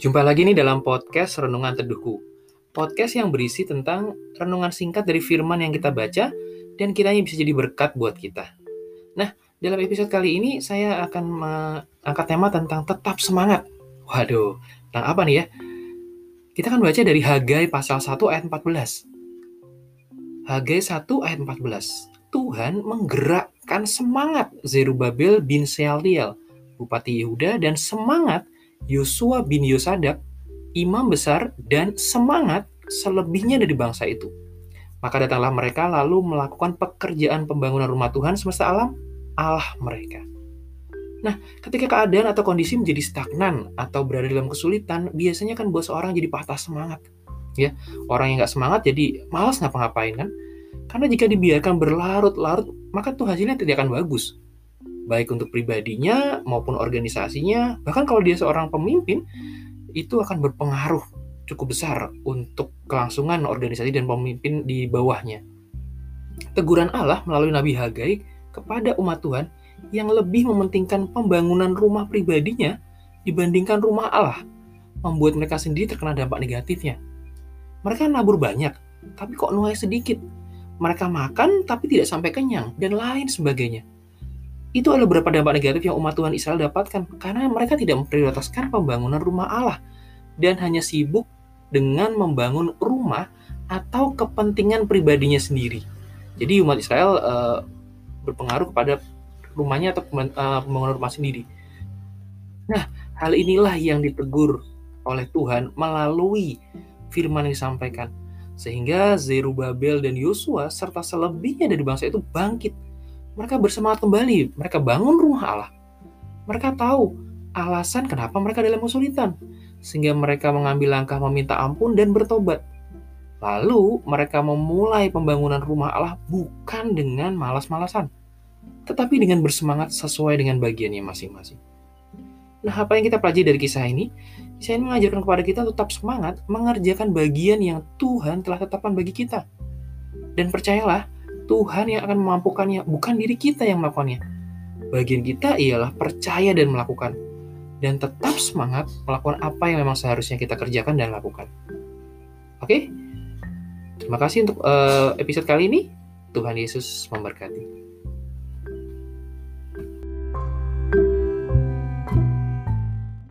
Jumpa lagi nih dalam podcast Renungan Teduhku. Podcast yang berisi tentang renungan singkat dari firman yang kita baca dan kiranya bisa jadi berkat buat kita. Nah, dalam episode kali ini saya akan mengangkat tema tentang tetap semangat. Waduh, tentang apa nih ya? Kita akan baca dari Hagai pasal 1 ayat 14. Hagai 1 ayat 14. Tuhan menggerakkan semangat Zerubabel bin Sealtiel, Bupati Yehuda, dan semangat Yosua bin Yosadak, imam besar, dan semangat selebihnya dari bangsa itu. Maka datanglah mereka lalu melakukan pekerjaan pembangunan rumah Tuhan semesta alam, Allah mereka. Nah, ketika keadaan atau kondisi menjadi stagnan atau berada dalam kesulitan, biasanya kan buat seorang jadi patah semangat. Ya, orang yang nggak semangat jadi malas ngapa-ngapain kan? Karena jika dibiarkan berlarut-larut, maka tuh hasilnya tidak akan bagus. Baik untuk pribadinya maupun organisasinya, bahkan kalau dia seorang pemimpin, itu akan berpengaruh cukup besar untuk kelangsungan organisasi dan pemimpin di bawahnya. Teguran Allah melalui Nabi Hagai kepada umat Tuhan yang lebih mementingkan pembangunan rumah pribadinya dibandingkan rumah Allah membuat mereka sendiri terkena dampak negatifnya. Mereka nabur banyak, tapi kok nuai sedikit mereka makan tapi tidak sampai kenyang, dan lain sebagainya. Itu adalah beberapa dampak negatif yang umat Tuhan Israel dapatkan karena mereka tidak memprioritaskan pembangunan rumah Allah dan hanya sibuk dengan membangun rumah atau kepentingan pribadinya sendiri. Jadi umat Israel uh, berpengaruh kepada rumahnya atau uh, pembangunan rumah sendiri. Nah, hal inilah yang ditegur oleh Tuhan melalui firman yang disampaikan sehingga Zerubabel dan Yosua serta selebihnya dari bangsa itu bangkit. Mereka bersemangat kembali, mereka bangun rumah Allah. Mereka tahu alasan kenapa mereka dalam kesulitan, sehingga mereka mengambil langkah meminta ampun dan bertobat. Lalu mereka memulai pembangunan rumah Allah bukan dengan malas-malasan, tetapi dengan bersemangat sesuai dengan bagiannya masing-masing. Nah, apa yang kita pelajari dari kisah ini? Kisah ini mengajarkan kepada kita tetap semangat mengerjakan bagian yang Tuhan telah tetapkan bagi kita. Dan percayalah, Tuhan yang akan memampukannya, bukan diri kita yang melakukannya. Bagian kita ialah percaya dan melakukan. Dan tetap semangat melakukan apa yang memang seharusnya kita kerjakan dan lakukan. Oke? Terima kasih untuk uh, episode kali ini. Tuhan Yesus memberkati.